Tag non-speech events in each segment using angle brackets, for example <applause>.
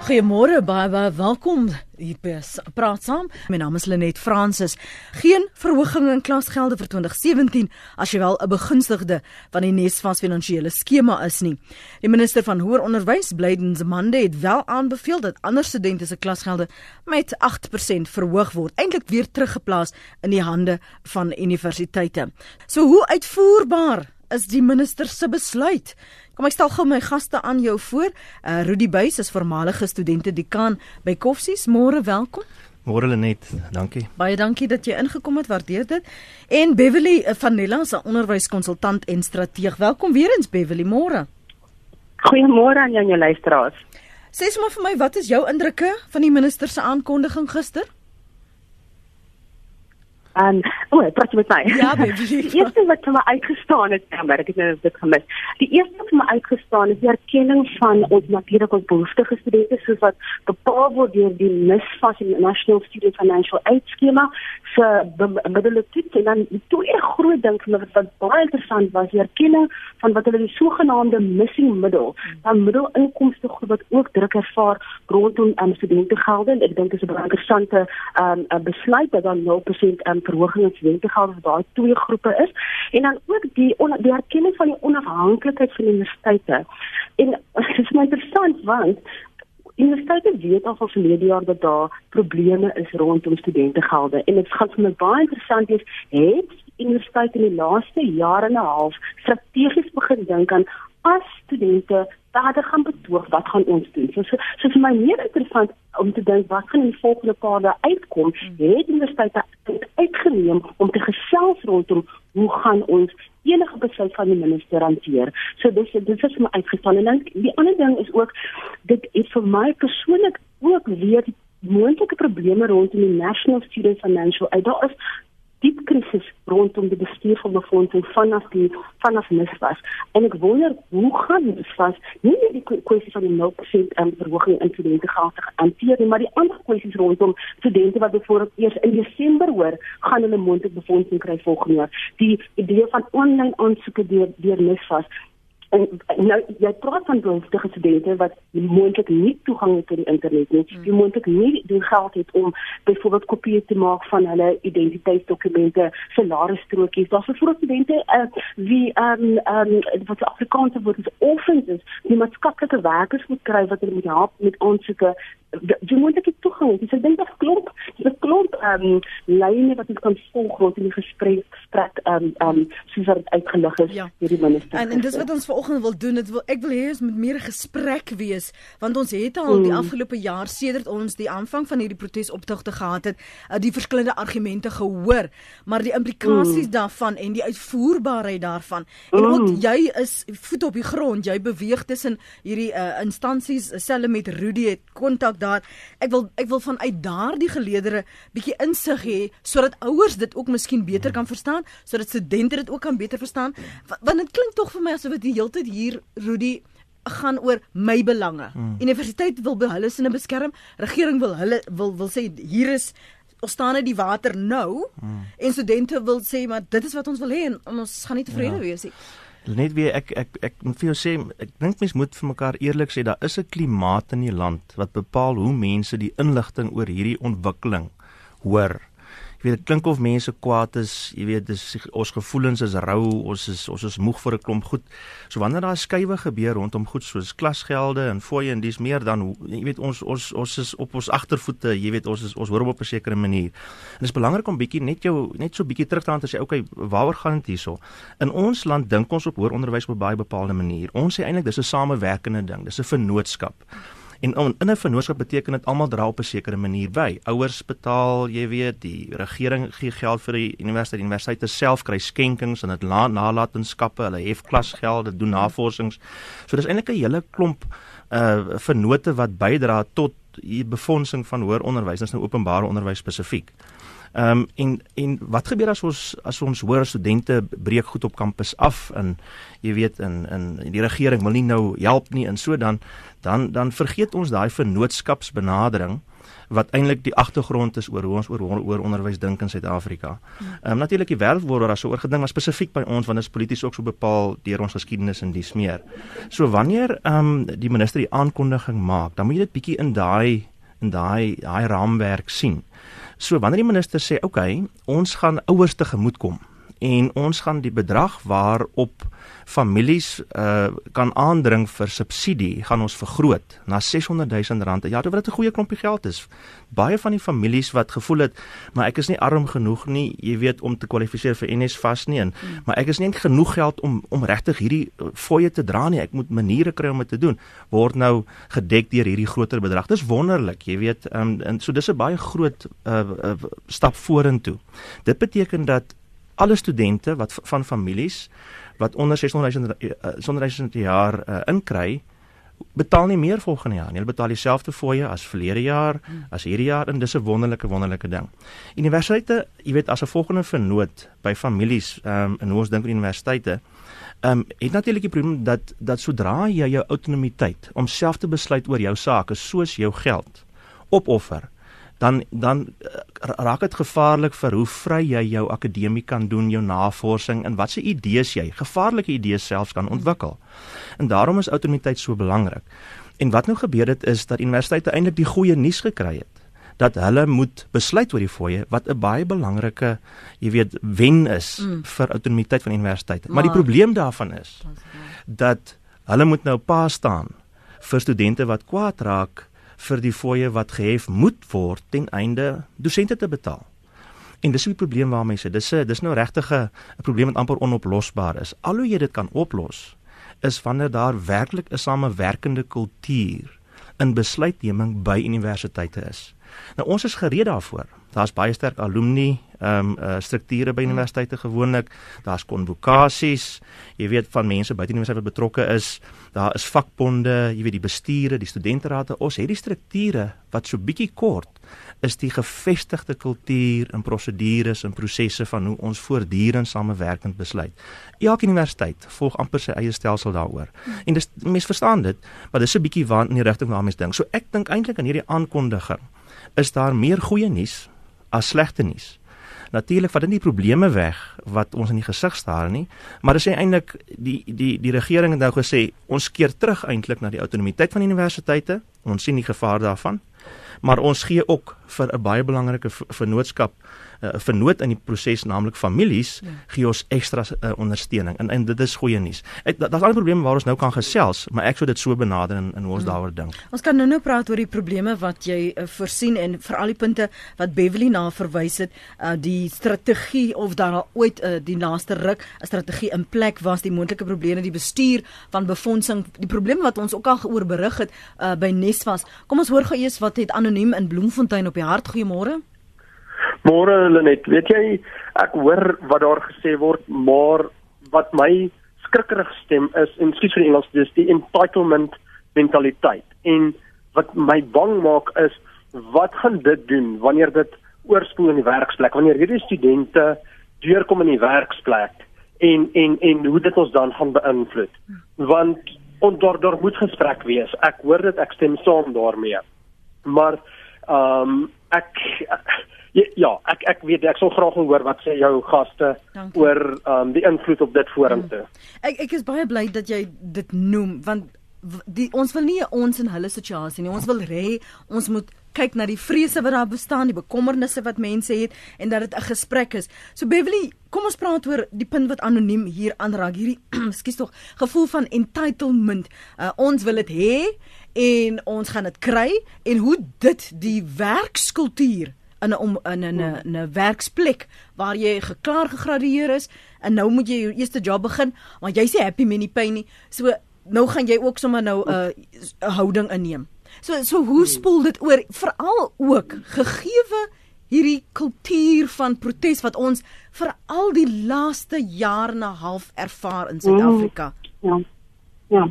Goeiemôre baie baie welkom hier by Praat Saam. My naam is Lenet Fransis. Geen verhoging in klasgelde vir 2017 as jy wel 'n begunstigde van die Nesvas finansiële skema is nie. Die minister van hoër onderwys, Blyden Zamande, het wel aanbeveel dat ander studente se klasgelde met 8% verhoog word, eintlik weer teruggeplaas in die hande van universiteite. So hoe uitvoerbaar is die minister se besluit? Kom ek stel gou my gaste aan jou voor. Uh Rudy Buys is voormalige studente dekaan by Koffsies. Môre welkom. Môre Lenet, dankie. Baie dankie dat jy ingekom het, waardeer dit. En Beverly uh, van Nella, 'n onderwyskonsultant en strateeg. Welkom weer eens Beverly, môre. Goeiemôre aan jou, jou luisteraars. Sê sommer vir my, wat is jou indrukke van die minister se aankondiging gister? En o, oh, praat met my. Ja, baby. <laughs> die eerste wat vir my uitgestaan het, ja, maar ek het nou dit gemis. Die eerste wat vir my uitgestaan is die erkenning van ons natuurlik ons behoeftige studente soos wat bepaal word deur die NSFAS die National Student Financial Aid skema se middele toets en dan die tweede groot ding vir my wat, wat baie interessant was, die erkenning van wat hulle die sogenaamde missing middle, dan middelinkomste groep wat ook druk ervaar rondom um, studentegelde en ek dink dit is 'n baie interessante um, besluit dat dan 0% um, verhoging in studentegeld vir daai twee groepe is en dan ook die die erkenning van die onafhanklikheid van universiteite. En <laughs> dit is my interessant want universiteite weet al van verlede jaar dat daar probleme is rondom studentegelde en dit gaan vir my baie interessant wees het universiteite in die laaste jaar en 'n half strategies begin dink aan as studente verder gaan betoog wat gaan ons doen. So so, so vir my meer interessant om te dink wat gaan in die volgende paar dae uitkom. Hmm. Het universiteite uitgeneem om te gesels rondom hoe gaan ons enige besluit van die minister hanteer. So dis dis is my uitgestaan en dan die ander ding is ook dit het vir my persoonlik ook weer moontlike probleme rondom die National Student Financial Aid. Daar is diep krisis rondom die bestuur van befondsing vanaf die vanaf NSFAS en ek wonder hoe gaan NSFAS nie net die kwessie van die 0% um, verhoging in studente geld hanteer nie maar die ander kwessies rondom studente wat byvoorbeeld eers in Desember hoor gaan hulle moontlik befondsing kry volgende jaar. Die idee van aanlyn aansoeke deur deur NSFAS En nou jy praat van behoeftige studente wat moontlik nie toegang het tot die internet nie. Hmm. Die moontlik nie die geld het om byvoorbeeld kopieë te maak van hulle identiteitsdokumente, salarisstrokies. Daar's vir studente uh, wie ehm um, ehm um, wat Afrikaanse word is offens is, die maatskaplike werkers moet kry wat hulle moet help met aansoeke jy moet ek toegang hê. Ek dink dit klop. Dit klop ehm um, lyne wat ons kan volg rondom die gesprek gesprek ehm um, ehm um, soos wat uitgelig is ja. deur die minister. En en dis wat ons vanoggend wil doen. Dit wil ek wil hê ons moet meer gesprek wees want ons het al mm. die afgelope jaar sedert ons die aanvang van hierdie protesoptogte gehad het, uh, die verskillende argumente gehoor, maar die implikasies mm. daarvan en die uitvoerbaarheid daarvan. En mm. ook jy is voet op die grond. Jy beweeg tussen hierdie uh, instansies, selfs met Rudy het kontak daar. Ek wil ek wil vanuit daardie geleedere bietjie insig hê sodat ouers dit ook miskien beter kan verstaan, sodat studente dit ook kan beter verstaan. Want dit klink tog vir my asof dit die hele tyd hier Rudy gaan oor my belange. Hmm. Universiteit wil hulle sinne beskerm, regering wil hulle wil wil sê hier is ons staan net die water nou hmm. en studente wil sê maar dit is wat ons wil hê en ons gaan nie tevrede ja. wees nie. Net weer ek ek ek moet vir jou sê ek dink mense moet vir mekaar eerlik sê daar is 'n klimaat in die land wat bepaal hoe mense die inligting oor hierdie ontwikkeling hoor jy weet dit klink of mense kwaad is, jy weet dis ons gevoelens is rou, ons is ons is moeg vir 'n klomp goed. So wanneer daar skuwe gebeur rondom goed soos klasgelde en fooie en dis meer dan jy weet ons ons ons is op ons agtervoete, jy weet ons is ons hoor op 'n sekere manier. En dit is belangrik om bietjie net jou net so bietjie terug te gaan en sê okay, waaroor gaan dit hierso? In ons land dink ons op hoër onderwys op 'n baie bepaalde manier. Ons sê eintlik dis 'n samewerkende ding, dis 'n vennootskap. En in 'n vennootskap beteken dit almal dra op 'n sekere manier by. Ouers betaal, jy weet, die regering gee geld vir die universiteit, die universiteite self kry skenkings en dit nalatenskappe, hulle hef klasgelde, doen navorsings. So dis eintlik 'n hele klomp uh vennote wat bydra tot die befondsing van hoër onderwys, dis nou openbare onderwys spesifiek. Ehm um, en en wat gebeur as ons as ons hoor studente breek goed op kampus af en jy weet in in die regering wil nie nou help nie en so dan dan dan vergeet ons daai vennootskapsbenadering wat eintlik die agtergrond is oor hoe ons oor oor onderwys dink in Suid-Afrika. Ehm um, natuurlik die wêreld word daar so oor gedink, maar spesifiek by ons want dit is polities ook so bepaal deur ons geskiedenis en dies meer. So wanneer ehm um, die minister die aankondiging maak, dan moet jy dit bietjie in daai in daai daai raamwerk sien. So wanneer die minister sê, "Oké, okay, ons gaan ouers te gemoed kom en ons gaan die bedrag waarop families uh kan aandring vir subsidie gaan ons vergroot na 600 000 rand. Ja, dit wat 'n goeie klompie geld is. Baie van die families wat gevoel het, maar ek is nie arm genoeg nie, jy weet om te kwalifiseer vir NSFAS nie en hmm. maar ek is nie genoeg geld om om regtig hierdie uh, fooie te dra nie. Ek moet maniere kry om dit te doen. Word nou gedek deur hierdie groter bedrag. Dis wonderlik, jy weet. Um, en so dis 'n baie groot uh, uh stap vorentoe. Dit beteken dat alle studente wat van families wat onder 600 000 600 000 jaar uh, inkry betaal nie meer volgende jaar nie. Hulle betaal dieselfde fooie as verlede jaar, as hierdie jaar en dis 'n wonderlike wonderlike ding. Universiteite, jy weet, as 'n volgende vernoot by families, ehm um, en hoe ons dink aan universiteite, ehm um, het natuurlik die probleem dat dat sodra jy jou autonomiteit om self te besluit oor jou sake, soos jou geld, opoffer, dan dan eh, raak dit gevaarlik vir hoe vry jy jou akademie kan doen, jou navorsing en watse idees jy, gevaarlike idees selfs kan ontwikkel. En daarom is autonomiteit so belangrik. En wat nou gebeur het is dat universiteite eintlik die goeie nuus gekry het dat hulle moet besluit oor die fooie wat 'n baie belangrike, jy weet, wen is mm. vir autonomiteit van universiteite. Maar, maar die probleem daarvan is dat hulle moet nou pa staan vir studente wat kwaad raak vir die fooie wat gehef moet word ten einde dosente te betaal. En dis 'n probleem waarmee sê dis 'n dis nou regtig 'n probleem wat amper onoplosbaar is. Al hoe jy dit kan oplos is wanneer daar werklik 'n samewerkende kultuur in besluitneming by universiteite is. Nou ons is gereed daarvoor. Daar's baie sterk alumni ehm um, uh, strukture by universiteite gewoonlik. Daar's konvokasies. Jy weet van mense by die universiteit wat betrokke is. Daar is vakbonde, jy weet die bestuure, die studenterate. Ons het die strukture wat so bietjie kort is die gevestigde kultuur en prosedures en prosesse van hoe ons voortdurend samewerkend besluit. Elke universiteit volg amper sy eie stelsel daaroor. En dis mense verstaan dit, maar dis 'n bietjie waar in die rigting waar mense dink. So ek dink eintlik aan hierdie aankondiging is daar meer goeie nuus as slegte nuus. Natuurlik vat dit nie probleme weg wat ons in die gesig staar nie, maar dit sê eintlik die die die regering het nou gesê ons keer terug eintlik na die autonomiteit van universiteite. Ons sien die gevaar daarvan. Maar ons gee ook vir 'n baie belangrike vennootskap uh, vernoot in die proses naamlik families ja. gee ons ekstra uh, ondersteuning en en dit is goeie nuus. Daar's al probleme waar ons nou kan gesels, maar ek sou dit so benader in, in hoe ons hmm. daaroor dink. Ons kan nou-nou praat oor die probleme wat jy uh, voorsien en vir al die punte wat Beverly na verwys het, uh, die strategie of daar al ooit uh, die laaste ruk 'n strategie in plek was, die moontlike probleme, die bestuur van befondsing, die probleme wat ons ook al geoor berig het uh, by Nesvas. Kom ons hoor gou eers wat het anoniem in Bloemfontein op die hart. Goeiemôre. Môre Lenet, weet jy, ek hoor wat daar gesê word, maar wat my skrikkerig stem is, en skuis vir Engels, dis die entitlement mentaliteit. En wat my bang maak is wat gaan dit doen wanneer dit oorspoel in die werksplek, wanneer hierdie studente deurkom in die werksplek en en en hoe dit ons dan gaan beïnvloed? Want ons daar daar moet gesprek wees. Ek hoor dit, ek stem saam daarmee. Maar ehm um, ek Ja, ja, ek ek weet ek sal graag hoor wat sê jou gaste Dankie. oor um die invloed op dit vorentoe. Hmm. Ek ek is baie bly dat jy dit noem want die ons wil nie ons in hulle situasie nie. Ons wil hê ons moet kyk na die vrese wat daar bestaan, die bekommernisse wat mense het en dat dit 'n gesprek is. So Beverly, kom ons praat oor die punt wat anoniem hier aanraak. Hierdie <clears throat> skus tog gevoel van entitlement. Uh, ons wil dit hê en ons gaan dit kry en hoe dit die werkskultuur in 'n in 'n 'n 'n werksplek waar jy geklaar gegradueer is en nou moet jy jou eerste job begin, want jy sê happy many pain nie. So nou gaan jy ook sommer nou 'n uh, 'n houding inneem. So so hoe spoel dit oor veral ook gegeewe hierdie kultuur van protes wat ons vir al die laaste jaar en 'n half ervaar in Suid-Afrika. Ja. Ja.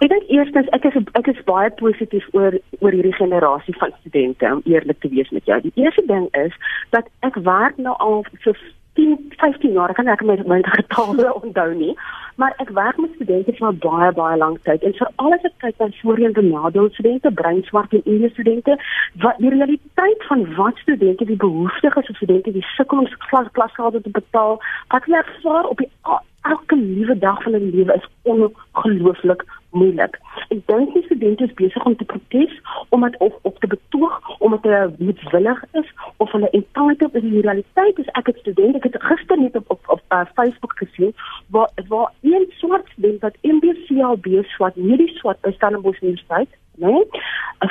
Ek dink eerstens ek is ek is baie positief oor oor hierdie generasie van studente om eerlik te wees met jou. Die eerste ding is dat ek werk nou al vir 10 15 jaar, kan ek my my getale <laughs> onthou nie, maar ek werk met studente vir baie baie lank tyd en vir alles ek kyk na voorheen benadeel studente, breinswart en Indiese studente, wat die realiteit van wat studente die behoeftig is of studente die sukkel om klas klasgelde te betaal, wat hulle ervaar op die elke liewe dag van hulle lewe is ongelooflik moeilik. Ek dink die studente is besig om te protes omdat of op te betoog omdat hulle moedwillig is of hulle entitled is in die realiteit is ek 'n student ek het gister net op op, op uh, Facebook gesien waar waar een swart student wat MBCLB swart hierdie swart by Stellenbosch Universiteit nee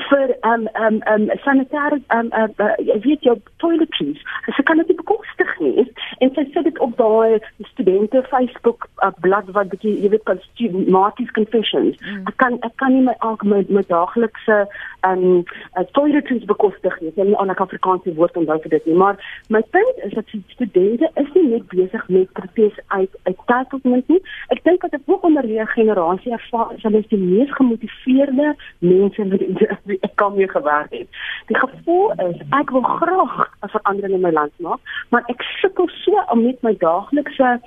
vir um um um sanitêre um uh, uh, weet jy toiletries sy kan dit bekostig nie. En sy sit dit op daai studente Facebook uh, blad wat bietjie jy weet kan Marty's confessions. Mm. ek kan ek kan nie my elke my, my daaglikse um uh, toiletries bekostig nie. Ek nie aan 'n Afrikaanse woord onthou vir dit nie. Maar my punt is dat studente is nie net besig met protes uit uit taalkomment nie. Ek dink dat dit ook onder die generasie ervaar is hulle is die mees gemotiveerde mense wat ek kom hier gewerk het. Die gevoel is ek wil graag 'n verandering in my land maak, maar ek sukkel so om met my daaglikse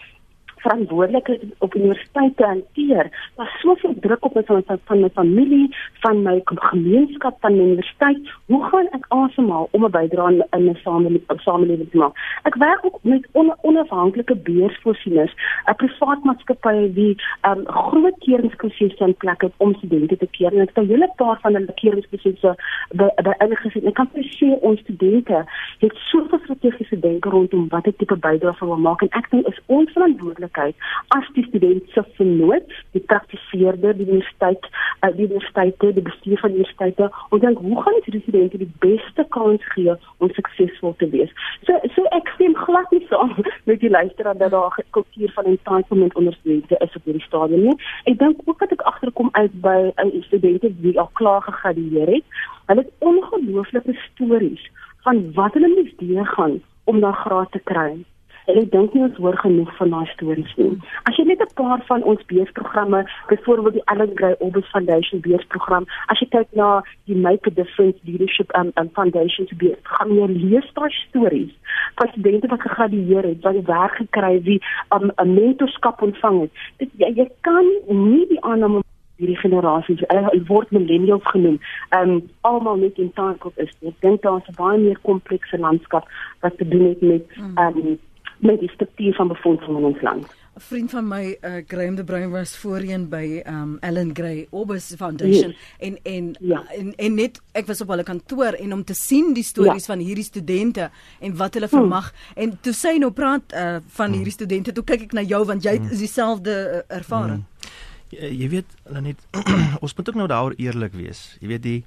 verantwoordelikheid op universiteit te hanteer. Daar's soveel druk op my van my van my familie, van my gemeenskap, van my universiteit. Hoe gaan ek asemhaal om 'n bydrae in my samelewing samelewing te maak? Ek werk ook met on, onafhanklike beursvoorsieners, 'n privaat maatskappy wie 'n um, groot keringsproduksie in plek het om studente te keer. En ek het 'n hele paar van hulle keringsproduksie by by ingesien. Ek kan sê ons studente het soveel strategiese denke rondom watter tipe bydrae hulle wil maak en ek dink is ons verantwoordelik moontlikheid as die student se vernoot, die praktiseerder, die universiteit, uh, die universiteite, die bestuur van universiteite, om dan hoe gaan die studente die beste kans gee om suksesvol te wees. So so ek stem glad nie saam <laughs> met die luisteraar dat daar 'n kultuur van entitlement onder studente is op hierdie stadium nie. Ek dink ook dat ek agterkom uit by 'n studente wie al klaar gegradueer het. Hulle het ongelooflike stories van wat hulle moes deurgaan om na graad te kry. En ek dink nie ons hoor genoeg van daai stories nie. As jy net 'n paar van ons beesprogramme, byvoorbeeld die Allen Gray Orbis Foundation beesprogram, as jy kyk na die Make a Difference Leadership um, um, Foundation se beesprogram, jy lees daai stories van studente wat gegradueer het, wat werk gekry het, wie 'n um, mentorskap ontvang het. Dit jy, jy kan nie die aanname hierdie generasies word millennials genoem. Ehm um, almal net in taak is. Ek dink daar's 'n baie meer komplekse landskap wat te doen het met ehm um, met die struktuur van befondsing in ons land. 'n Vriend van my, uh, Graham de Bruin was voorheen by um Ellen Gray Orbis Foundation yes. en en, ja. en en net ek was op hulle kantoor en om te sien die stories ja. van hierdie studente en wat hulle hmm. vermag hmm. en toe sy nou praat uh, van hmm. hierdie studente, toe kyk ek na jou want jy het hmm. dieselfde uh, ervaring. Hmm. Jy, jy weet, net <clears throat> ons moet ook nou daaroor eerlik wees. Jy weet die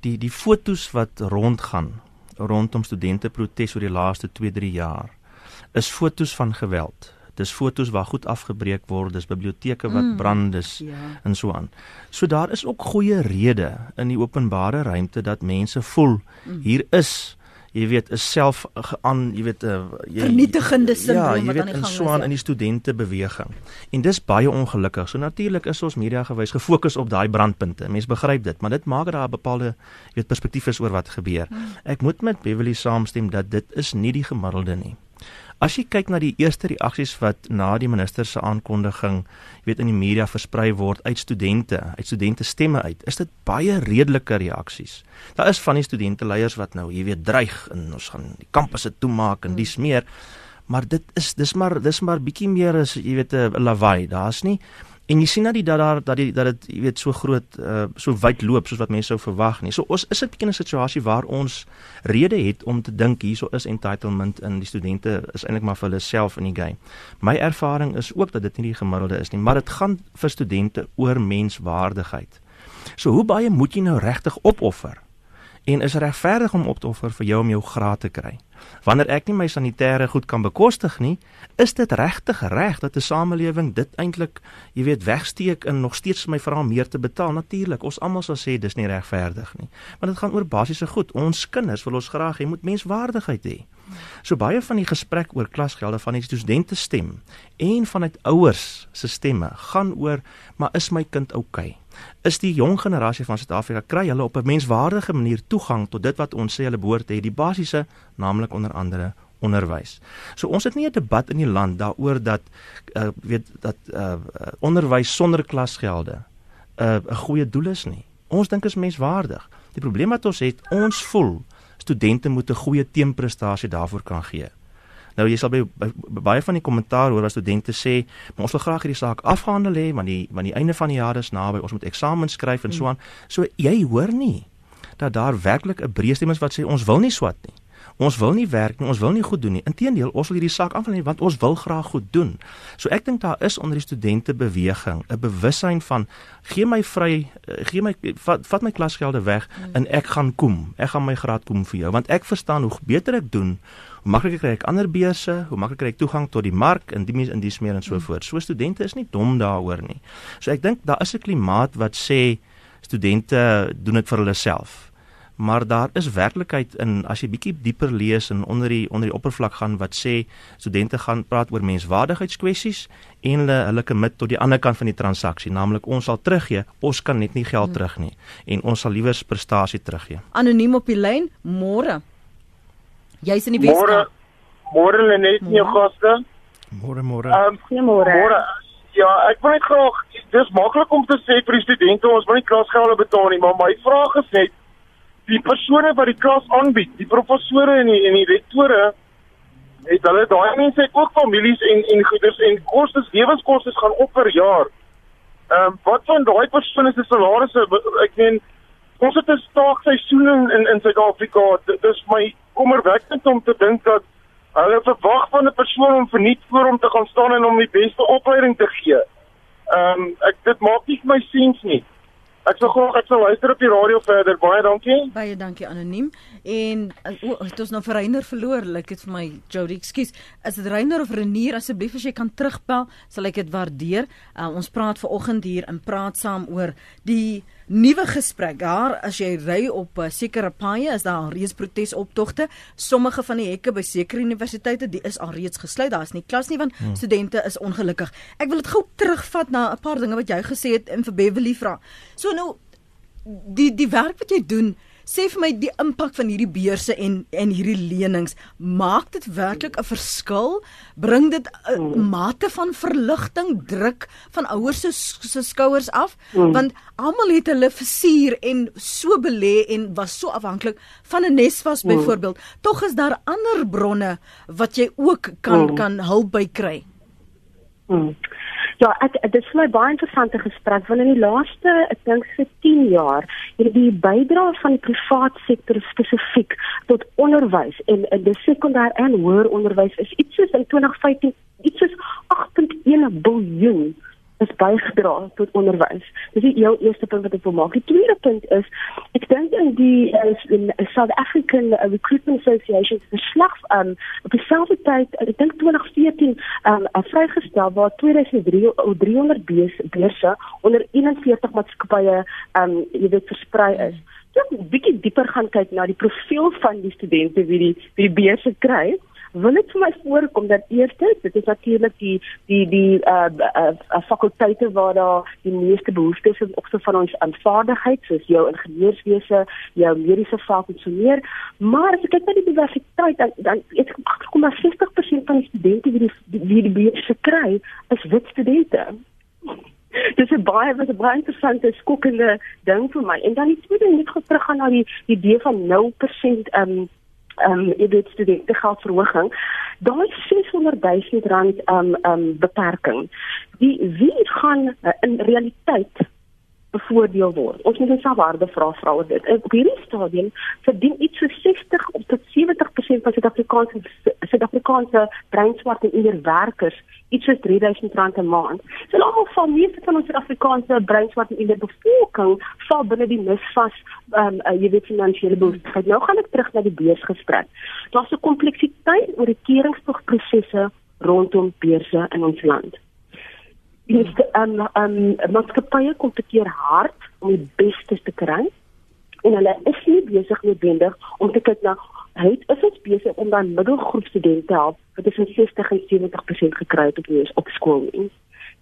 die die fotos wat rondgaan rondom studente protes oor die laaste 2-3 jaar is fotos van geweld. Dis fotos waar goed afgebreek word, dis biblioteke wat mm, brand is ja. en so aan. So daar is ook goeie redes in die openbare ruimte dat mense voel mm. hier is jy weet is self aan jy weet uh, jy vernietigende sindroom ja, wat aan die gang is. Ja, jy weet in so aan in die studente beweging. En dis baie ongelukkig. So natuurlik is ons media gewys gefokus op daai brandpunte. Mense begryp dit, maar dit maak dat daar 'n bepaalde jy weet perspektief is oor wat gebeur. Mm. Ek moet met Beverly saamstem dat dit is nie die gemiddelde nie. As jy kyk na die eerste reaksies wat na die minister se aankondiging, jy weet in die media versprei word uit studente, uit studente stemme uit, is dit baie redelike reaksies. Daar is van die studente leiers wat nou, jy weet, dreig en ons gaan die kampusse toemaak en dis meer. Maar dit is dis maar dis maar bietjie meer as jy weet 'n lawaai. Daar's nie En jy sien dat die dat daar dat die dat dit jy weet so groot uh, so wyd loop soos wat mense sou verwag nie. So ons is 'n bietjie 'n situasie waar ons rede het om te dink hierso is entitlement in die studente is eintlik maar vir hulle self in die game. My ervaring is ook dat dit nie die gemiddelde is nie, maar dit gaan vir studente oor menswaardigheid. So hoe baie moet jy nou regtig opoffer? En is regverdig om op te offer vir jou om jou graad te kry? Wanneer ek nie my sanitêre goed kan bekostig nie, is dit regtig reg dat 'n samelewing dit eintlik, jy weet, wegsteek en nog steeds my vra meer te betaal. Natuurlik, ons almal sal sê dis nie regverdig nie. Maar dit gaan oor basiese goed. Ons kinders wil ons graag hê moet menswaardigheid hê. So baie van die gesprek oor klasgelde van die studente stem en vanuit ouers se stemme gaan oor maar is my kind oukei? Okay? Is die jong generasie van Suid-Afrika kry hulle op 'n menswaardige manier toegang tot dit wat ons sê hulle behoort te hê, die basiese, naamlik onder andere onderwys. So ons het nie 'n debat in die land daaroor dat uh, weet dat uh, onderwys sonder klasgelde 'n uh, 'n goeie doel is nie. Ons dink is menswaardig. Die probleem wat ons het, ons voel studente moet 'n goeie teenprestasie daarvoor kan gee. Nou jy sal by, by, by baie van die kommentaar hoor wat studente sê, maar ons wil graag hierdie saak afgehandel hê want die want die einde van die jaar is naby, ons moet eksamens skryf en so aan. So jy hoor nie dat daar werklik 'n breë stem is wat sê ons wil nie swat nie. Ons wil nie werk nie, ons wil nie goed doen nie. Inteendeel, ons wil hierdie saak aanval want ons wil graag goed doen. So ek dink daar is onder die studente beweging 'n bewussyn van gee my vry, eh, gee my vat, vat my klasgelde weg hmm. en ek gaan kom. Ek gaan my graad kom vir jou want ek verstaan hoe beter ek doen, hoe makliker kry ek ander beurse, hoe makliker kry ek toegang tot die mark en die mense in die smeer en so voort. So studente is nie dom daaroor nie. So ek dink daar is 'n klimaat wat sê studente doen dit vir hulle self maar daar is werklikheid in as jy bietjie dieper lees en onder die onder die oppervlak gaan wat sê studente gaan praat oor menswaardigheidskwessies en hulle hulle commit tot die ander kant van die transaksie naamlik ons sal teruggee ons kan net nie geld terug nie en ons sal liewer prestasie teruggee. Anoniem op die lyn môre. Jy's in die Weskaap. Môre môre net nie gaste. Môre môre. Um, môre môre. Ja ek wil net graag dis maklik om te sê vir die studente ons moet nie klasgelde betaal nie maar my vraag is net die persone wat die klas aanbied, die professore en die en die rektore het hulle daai mense het ook families en en goederes en kostes lewenskoste gaan op per jaar. Ehm um, wat van daai persone se salarisse ek meen ons het 'n staakseisoen in in, in Suid-Afrika. Dit is my kommerwekkend om te dink dat hulle verwag van 'n persoon om verniet voor hom te gaan staan en hom die beste opleiding te gee. Ehm um, ek dit maak nie my sins nie. Ek sou graag ek sou luister op die radio verder. Baie dankie. Baie dankie anoniem. En o, oh, het ons nou vir Reiner verloor. Lyk dit vir my Jody, ekskuus. Is dit Reiner of Renier asseblief as jy kan terugbel, sal ek dit waardeer. Uh, ons praat ver oggend hier en praat saam oor die nuwe gesprek. Daar as jy ry op uh, sekere paaie is daar reeds protesoptogte. Sommige van die hekke by sekere universiteite, die is al reeds gesluit. Daar is nie klas nie want hmm. studente is ongelukkig. Ek wil dit gou terugvat na 'n paar dinge wat jy gesê het in vir Beverly vra. So nou die die werk wat jy doen sê vir my die impak van hierdie beurse en en hierdie lenings maak dit werklik 'n verskil bring dit 'n mm. mate van verligting druk van ouers se se skouers af mm. want almal het hulle versier en so belê en was so afhanklik van 'n nesvas mm. byvoorbeeld tog is daar ander bronne wat jy ook kan kan hulp by kry mm. Ja, ek dit is my baie interessante gesprek want in die laaste, ek dink vir 10 jaar, het die bydrae van die private sektor spesifiek tot onderwys en in die sekondêr en hoër onderwys is iets soos in 2015 iets soos 8.1 biljoen is bygedra tot onderwys. Dis die heel eerste punt wat ek wil maak. Die tweede punt is ek dink in die is in South African uh, Recruitment Association se verslag um op dieselfde tyd, ek dink 2014 um vrygestel waar 2300 beurse onder 41 maatskappye um jy weet versprei is. Ek wil 'n bietjie dieper gaan kyk na die profiel van die studente wie die wie die beurse kry wil dit vir my voorkom dat eerstens dit is natuurlik die die die uh, uh, uh fakulteite waar daar die meeste behoeftes is so van ons aanvaardigheid soos jou ingenieurswese, jou mediese vak en so meer. Maar as ek kyk na die diversiteit dan dan is 8,60% van die studente wie die wie die beurse kry is wit studente. <laughs> Dis 'n baie wat 'n baie interessante skokkende ding vir my. En dan die tweede net gou terug gaan na die idee van 0% um ehm um, jy weet studente geldverhoging daai 600 000 rand ehm um, ehm um, beperking. Die wie gaan uh, in realiteit bevoordeel word. Ons moet ons waarde vra oor dit. Op hierdie stadium verdien iets so 60 tot 70% van Suid-Afrikaanse Suid-Afrikaanse breinswart en inderwerkers iets soos R3000 'n maand. So almal van meeste van ons Suid-Afrikaanse breinswart en inderbevolking val binne die misvas ehm um, uh, jy weet finansiële behoeftes. Nou gaan ek terug na die beursgesprek. Daar's 'n kompleksiteit oor die keringstogprosesse rondom beurse in ons land is ehm ehm maatskappye kompeteer hard om die beste te kry en hulle is nie besig noodwendig om te kyk na hy is ons besig om dan middelgroep studente help wat is in 60 en 70% gekry het op op skool nie.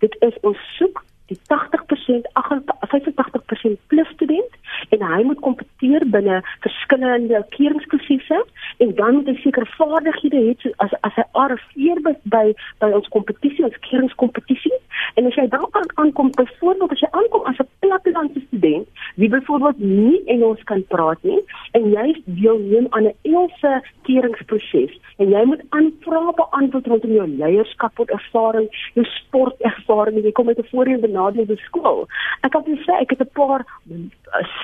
Dit is ons soek die 80% 85% plus student en hy moet kompeteer binne verskillende keringsklasses en dan moet hy sekere vaardighede hê as as hy arriveer by by, by ons kompetisie, ons keringskompetisie en as jy dan kan aankom byvoorbeeld as jy aankom as 'n plattelandse student wie byvoorbeeld nie Engels kan praat nie en jy deelneem aan 'n Engelse keringsproses en jy moet aanvrae beantwoord rondom jou leierskap of ervaring, jou sportervaring, jy kom uit 'n voorheen benadeelde skool. Ek kan net sê ek het 'n paar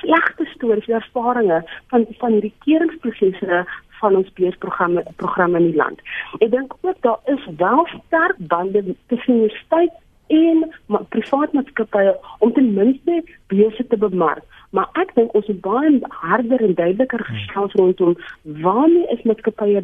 slegte stories, ervarings van van hierdie keringsprosesse van ons beursprogramme programme in die land. Ek dink ook daar is wel sterk bande tussen universiteit en privaat maatskappye om ten minste beurse te bemark. Maar ek dink ons moet baie harder en duideliker hmm. gesels rondom waarmee is maatskappye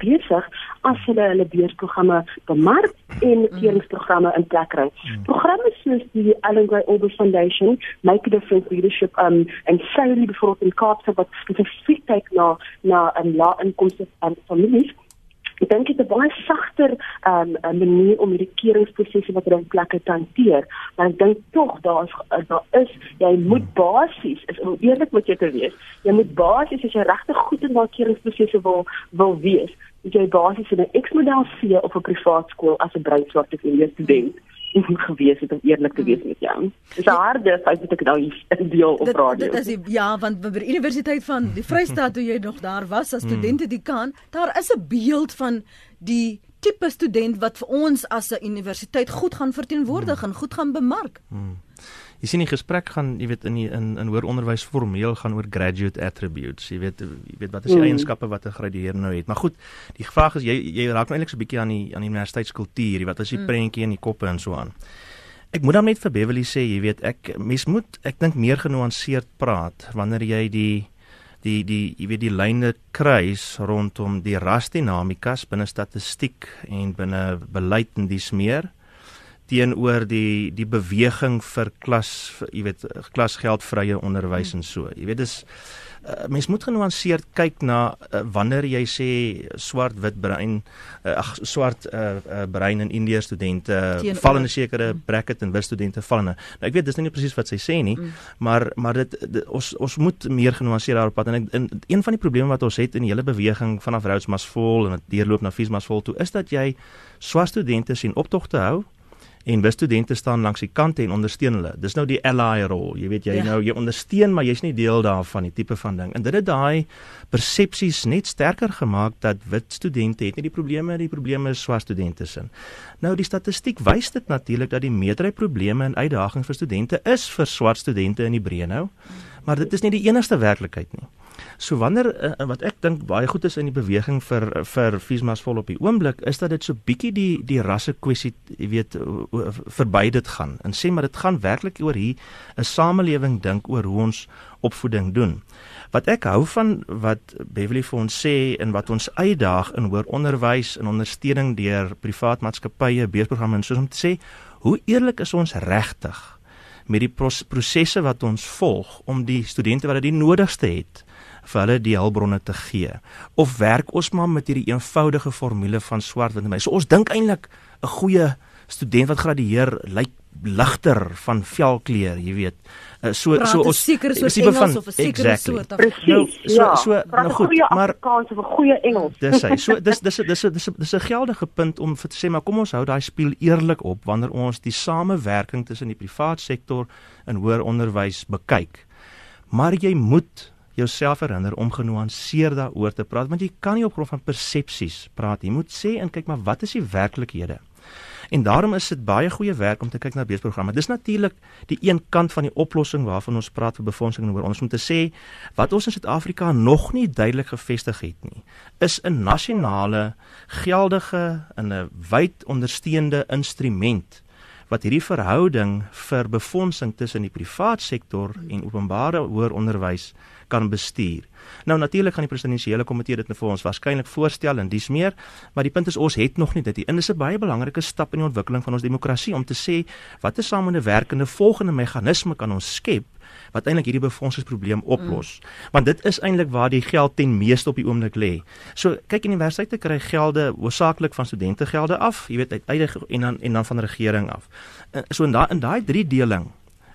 besig as hulle hulle beursprogramme bemark en hmm. keringsprogramme in plek kry. Hmm. Programme soos die Allen Gray Orbis Foundation, Make a Difference Leadership um en Sally before in Kaapstad wat spesifiek kyk na na 'n lae-inkomste um, families Ek dink dit is 'n baie sagter um, manier om hierdie keringsprosesse wat in plekke te hanteer, maar ek dink tog daar is daar is jy moet basies is om eerlik met jou te wees. Jy moet basies as jy regtig goed in daai keringsprosesse wil wil wees, jy jy basies in 'n X-model C of 'n privaat skool as 'n breitswart of 'n student gewees het om eerlik te wees met jou. Dis 'n harde feit wat ek nou hier <laughs> deel op radio. Dit is die, ja, want by die Universiteit van die Vrystaat toe jy nog daar was as studente die kan, daar is 'n beeld van die tipe student wat vir ons as 'n universiteit goed gaan verteenwoordig hmm. en goed gaan bemark. Hmm. Jy sien die gesprek gaan, jy weet in die, in in hoër onderwys formeel gaan oor graduate attributes. Jy weet jy weet wat is die mm. eienskappe wat 'n gradueer nou het. Maar goed, die vraag is jy jy raak nou eintlik so 'n bietjie aan die aan die universiteitskultuur, wat is die mm. prentjie in die koppe en so aan. Ek moet dan net vir Beverly sê, jy weet ek mens moet ek dink meer genuanceerd praat wanneer jy die die die jy weet die lyne kruis rondom die rasdinamikas binne statistiek en binne beleid en dis meer teenoor die die beweging vir klas jy weet klasgeldvrye onderwys en so. Jy weet dis uh, mens moet genuanceerd kyk na uh, wanneer jy sê swart wit brein uh, ag swart uh, uh, brein in Indië studente val in 'n sekere mm. bracket en wit studente val in. Nou ek weet dis nie presies wat sy sê nie, mm. maar maar dit, dit ons ons moet meer genuanceerd daarop pad en, ek, en een van die probleme wat ons het in die hele beweging vanaf Rhodes Masvol en dit deurloop na Fees Masvol toe is dat jy swart studente sien optogte hou en wit studente staan langs die kante en ondersteun hulle. Dis nou die ally rol. Jy weet jy ja. nou jy ondersteun maar jy's nie deel daarvan die tipe van ding. En dit het daai persepsies net sterker gemaak dat wit studente het nie die probleme die probleme is swart studente sin. Nou die statistiek wys dit natuurlik dat die meerderheid probleme en uitdagings vir studente is vir swart studente in die breë nou. Maar dit is nie die enigste werklikheid nie. So wanneer uh, wat ek dink baie goed is in die beweging vir vir Fismas vol op die oomblik is dat dit so bietjie die die rasse kwessie, jy weet, verby dit gaan. En sê maar dit gaan werklik oor hier 'n samelewing dink oor hoe ons opvoeding doen. Wat ek hou van wat Beverly vir ons sê en wat ons uitdaag in hoër onderwys en ondersteuning deur privaat maatskappye, beursprogramme en soos om te sê, hoe eerlik is ons regtig met die prosesse wat ons volg om die studente wat dit nodigste het vir hulle die hulpbronne te gee of werk ons maar met hierdie eenvoudige formule van swart wit en my. So ons dink eintlik 'n goeie student wat gradueer lyk ligter van velkleur, jy weet. Uh, so Praat so ons seker so Engels van, of 'n sekere exactly. soort of Precies, nou, so ja. so nou goed, maar kans of 'n goeie Engels. Dis hy. So <laughs> dis dis dis dis dis 'n geldige punt om vir te sê maar kom ons hou daai speel eerlik op wanneer ons die samewerking tussen die privaat sektor en hoër onderwys bekyk. Maar jy moet jouself herinner om genuanceerd daaroor te praat want jy kan nie op grond van persepsies praat jy moet sê en kyk maar wat is die werklikhede? En daarom is dit baie goeie werk om te kyk na beesprogramme. Dis natuurlik die een kant van die oplossing waarvan ons praat vir befondsing en oor ons moet sê wat ons in Suid-Afrika nog nie duidelik gevestig het nie is 'n nasionale geldige en 'n wyd ondersteunende instrument wat hierdie verhouding vir befondsing tussen die privaat sektor en openbare hoër onderwys kan bestuur. Nou natuurlik gaan die presidensiële komitee dit nou vir ons waarskynlik voorstel en dis meer, maar die punt is ons het nog nie dit. En dit is 'n baie belangrike stap in die ontwikkeling van ons demokrasie om te sê wat 'n samewerkende volgende meganisme kan ons skep wat eintlik hierdie befondsingsprobleem oplos. Mm. Want dit is eintlik waar die geld ten meeste op die oomblik lê. So kyk universiteite kry gelde hoofsaaklik van studentegelde af, jy weet uit eie en dan en dan van regering af. So in daai in daai drie deling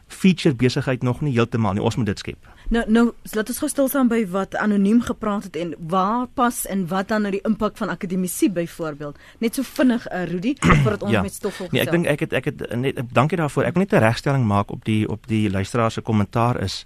feature besigheid nog nie heeltemal nie. Ons moet dit skep. Nou nou laat ons gou stil staan by wat anoniem gepraat het en waar pas en wat dan nou die impak van akademisie byvoorbeeld. Net so vinnig uh, Rudy <clears throat> voordat ons Ja. met stoffel Nee, ek dink ek het ek het net dankie daarvoor. Ek wil net 'n regstelling maak op die op die luisteraar se kommentaar is.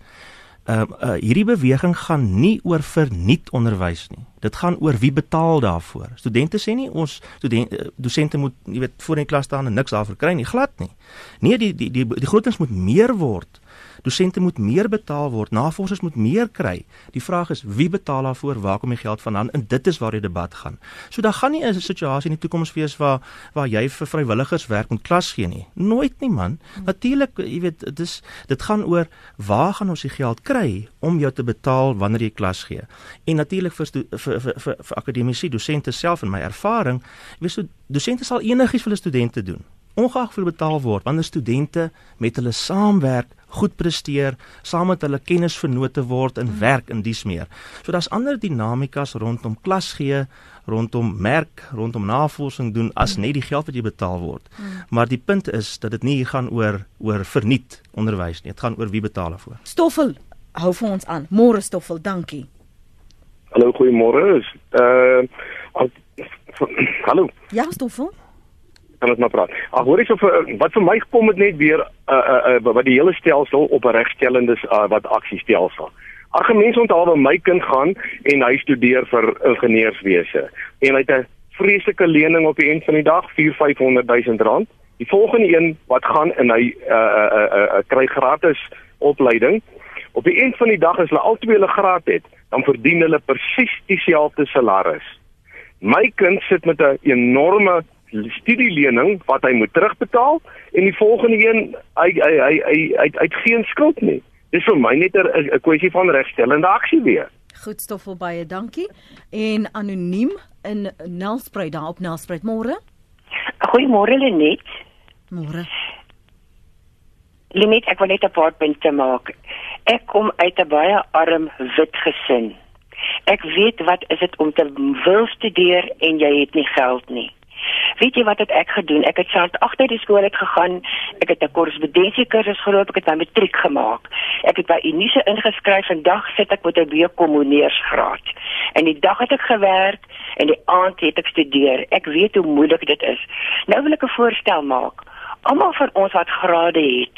Ehm uh, uh, hierdie beweging gaan nie oor verniet onderwys nie. Dit gaan oor wie betaal daarvoor. Studente sê nie ons studente dosente moet jy weet voor in die klas staan en niks daarvoor kry nie, glad nie. Nee, die die die die grotings moet meer word. Dosente moet meer betaal word, navorsers moet meer kry. Die vraag is wie betaal daarvoor? Waar kom die geld vandaan? En dit is waar die debat gaan. So daar gaan nie 'n situasie in die toekoms wees waar waar jy vir vrywilligers werk met klas gee nie. Nooit nie man. Natuurlik, jy weet, dit is dit gaan oor waar gaan ons die geld kry om jou te betaal wanneer jy klas gee. En natuurlik vir vir vir vir, vir akademici, dosente self in my ervaring, jy weet so dosente sal enigiets vir hulle studente doen ongeag hoeveel betaal word wanneer studente met hulle saamwerk goed presteer saam met hulle kennisvennote word en werk in dies meer. So daar's ander dinamikas rondom klas gee, rondom merk, rondom navorsing doen as net die geld wat jy betaal word. Maar die punt is dat dit nie hier gaan oor oor verniet onderwys nie. Dit gaan oor wie betaal daarvoor. Stoffel hou vir ons aan. Môre Stoffel, dankie. Hallo, goeiemôre. Is uh al- <clears throat> Hallo, Ja Stoffel. Kan ons maar praat. Ag, hoor ek so vir wat vir my kom dit net weer uh uh, uh wat die hele stelsel op 'n regstellende uh, wat aksiestelsel. Ag, 'n mens onthou waar my kind gaan en hy studeer vir ingenieurswese en hy het 'n vreeslike lening op die eind van die dag, 4-500 000 rand. Die volgende een wat gaan en hy uh uh, uh, uh, kry gratis opleiding. Op die eind van die dag as hulle albei hulle graad het, dan verdien hulle presies dieselfde salaris. My kind sit met 'n enorme studielening wat hy moet terugbetaal en die volgende een hy hy hy hy hy het, hy het geen skuld nie. Dis vir my net 'n 'n kwessie van regstellende aksie weer. Goed Stoffel baie dankie. En anoniem in Nelspruit daar op Nelspruit môre. Goeiemôre Lenet. Môre. Lenet, ek wil net 'n paar punte maak. Ek kom uit 'n baie arm wit gesin. Ek weet wat is dit om te wil studeer en jy het nie geld nie. Weet jy wat het ek gedoen? Ek het self agter die skool uit gegaan. Ek het 'n korrespondensiekursus geloop, ek het my matriek gemaak. Ek het by Unise ingeskryf. Vandag sit ek met 'n BCommoneursgraad. En die dag het ek gewerk en die aand het ek studeer. Ek weet hoe moeilik dit is. Nou wil ek 'n voorstel maak. Almal van ons wat grade het,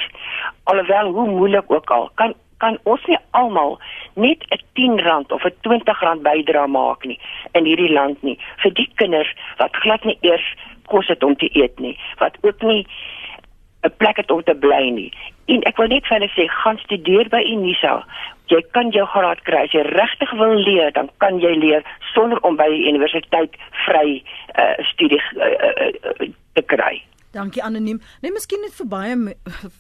alhoewel hoe moeilik ook al, kan kan ons nie almal net 'n 10 rand of 'n 20 rand bydra maak nie in hierdie land nie vir die kinders wat glad nie eers kos het om te eet nie, wat ook nie 'n plek het om te bly nie. En ek wil net vir hulle sê, gaan studeer by Unisa. Jy kan jou graad kry as jy regtig wil leer, dan kan jy leer sonder om by die universiteit vry uh, studie uh, uh, uh, te kry. Dankie anoniem. Nee, miskien net vir baie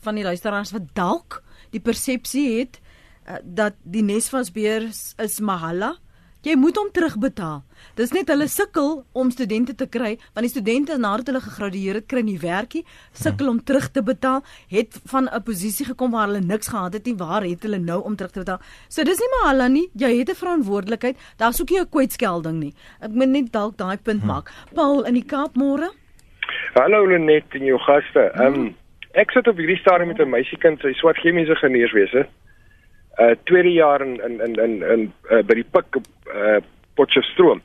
van die luisteraars wat dalk die persepsie het uh, dat die Nesvasbeer is, is mahala. Jy moet hom terugbetaal. Dis net hulle sukkel om studente te kry, want die studente nadat hulle gegradueer het, kry nie werkie, sukkel om terug te betaal, het van 'n posisie gekom waar hulle niks gehad het nie, waar het hulle nou om terug te betaal? So dis nie mahala nie. Jy het 'n verantwoordelikheid. Daar's ook nie 'n kwytskelding nie. Ek moet net dalk daai punt maak. Paul in die Kaap môre? Hallo Lenet en jou gaste. Ehm um, ek sit op hierdie stadium met 'n meisiekind, sy swat chemiese ingenieurswese. Uh tweede jaar in in in in, in uh, by die pik op uh Potchefstroom.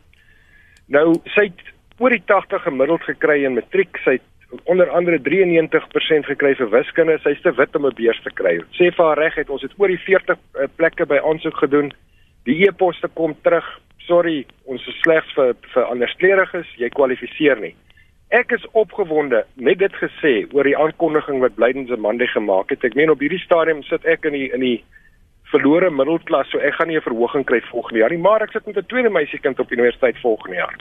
Nou sy het oor die 80 gemiddeld gekry in matriek. Sy het onder andere 93% gekry vir wiskunde. Sy's te wit om 'n beurs te kry. Sê vir haar reg het ons het oor die 40 uh, plekke by aansoek gedoen. Die e-poste kom terug. Sorry, ons is slegs vir vir anderskleuriges. Jy kwalifiseer nie. Ek is opgewonde met dit gesê oor die aankondiging wat Blydens Amande gemaak het. Ek meen op hierdie stadium sit ek in die in die verlore middelklas, so ek gaan nie 'n verhoging kry volgende jaar nie, maar ek sit met 'n tweede meisiekind op universiteit volgende jaar.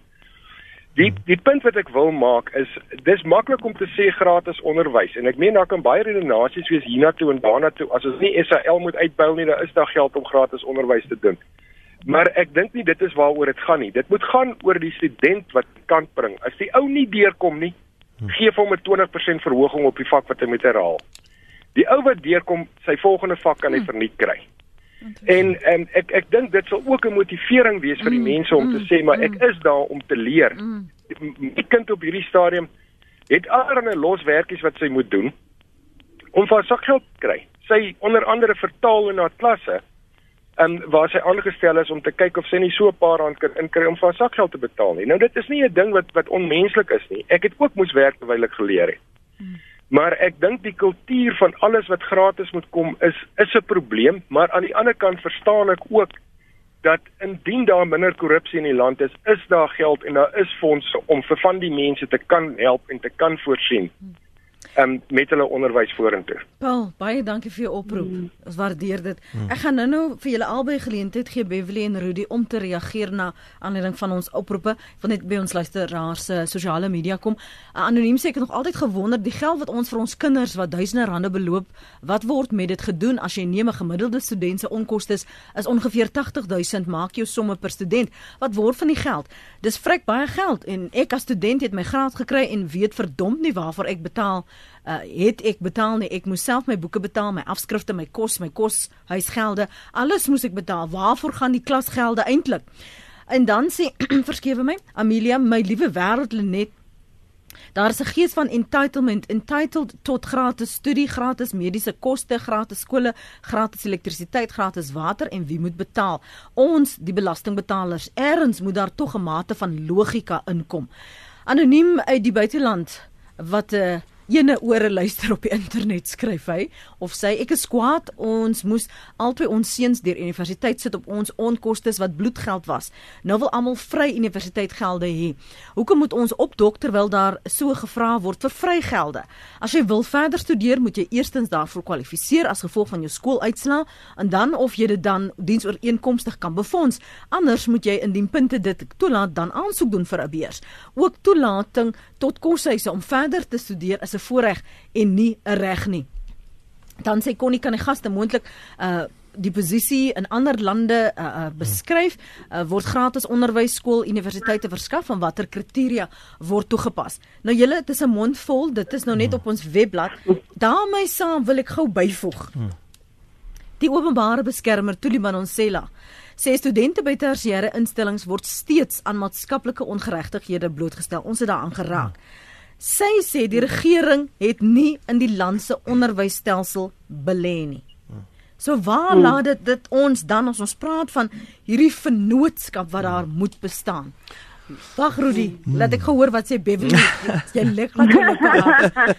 Die die punt wat ek wil maak is dis maklik om te sê gratis onderwys en ek meen daar kan baie redenasies wees hiernatoe en daarnatoe as ons nie SAL moet uitbuil nie, dan is daar geld om gratis onderwys te doen. Maar ek dink nie dit is waaroor dit gaan nie. Dit moet gaan oor die student wat kant bring. As die ou nie deurkom nie, gee hom 'n 20% verhoging op die vak wat hy moet herhaal. Die ou wat deurkom, sy volgende vak kan hy verniet kry. En en ek ek dink dit sal ook 'n motivering wees vir die mense om te sê maar ek is daar om te leer. My kind op hierdie stadium het allerlei los werkies wat sy moet doen om vir haar sakgeld te kry. sy onder andere vertaal na klasse en waar sy aangestel is om te kyk of sy nie so 'n paar rand kan inkry om vir haar sakgeld te betaal nie. Nou dit is nie 'n ding wat wat onmenslik is nie. Ek het ook moes werk terwyl ek geleer het. Maar ek dink die kultuur van alles wat gratis moet kom is is 'n probleem, maar aan die ander kant verstaan ek ook dat indien daar minder korrupsie in die land is, is daar geld en daar is fondse om vir van die mense te kan help en te kan voorsien um, met hulle onderwys vorentoe. Paul, baie dankie vir jou oproep. Mm. Ons waardeer dit. Mm. Ek gaan nou-nou vir julle albei geleentheid gee Beverly en Rudy om te reageer na aanleiding van ons oproepe. Van net by ons luisteraars se sosiale media kom. Uh, Anoniem sê ek het nog altyd gewonder die geld wat ons vir ons kinders wat duisende rande beloop, wat word met dit gedoen as jy neem 'n gemiddelde student se onkoste is ongeveer 80000 maak jou somme per student. Wat word van die geld? Dis vrek baie geld en ek as student het my graad gekry en weet verdomp nie waarvoor ek betaal uh, het ek betaal nie. Ek moes self my boeke betaal, my afskrifte, my kos, my kos, huisgelde, alles moes ek betaal. Waarvoor gaan die klasgelde eintlik? En dan sê <clears throat> verskewe my, Amelia, my liewe wêreld Lenet Daar is 'n gees van entitlement, entitled tot gratis studie, gratis mediese koste, gratis skole, gratis elektrisiteit, gratis water en wie moet betaal? Ons, die belastingbetalers. Eerens moet daar tog 'n mate van logika inkom. Anoniem uit die buiteland wat 'n uh, eh, ene ore luister op die internet skryf hy of sê ek is kwaad ons moes albei ons seuns deur universiteit sit op ons onkoste wat bloedgeld was. Nou wil almal vry universiteitgelde hê. Hoekom moet ons opdok terwyl daar so gevra word vir vrygelde? As jy wil verder studeer moet jy eerstens daarvoor kwalifiseer as gevolg van jou skooluitslae en dan of jy dit dan diensooreenkomstig kan befonds. Anders moet jy indien punte dit toelaat dan aansoek doen vir 'n beurs. Ook toelating tot koshuise om verder te studeer is 'n voorreg en nie 'n reg nie. Dan sê Connie kan die gaste moontlik uh die posisie in ander lande uh, uh beskryf uh, word gratis onderwys skool universiteite verskaf en watter kriteria word toegepas. Nou julle dit is 'n mond vol, dit is nou net op ons webblad. daarmee saam wil ek gou byvoeg. Die openbare beskermer Tuliman Onsela sê studente by tersiêre instellings word steeds aan maatskaplike ongeregtighede blootgestel. Ons het daaraan geraak. Hmm. Sy sê die regering het nie in die land se onderwysstelsel belê nie. So waar hmm. laat dit dit ons dan as ons praat van hierdie vennootskap wat daar moet bestaan? Wag Rudy, hmm. laat ek gehoor wat sê Beverly. <laughs> Jy lig aan mekaar.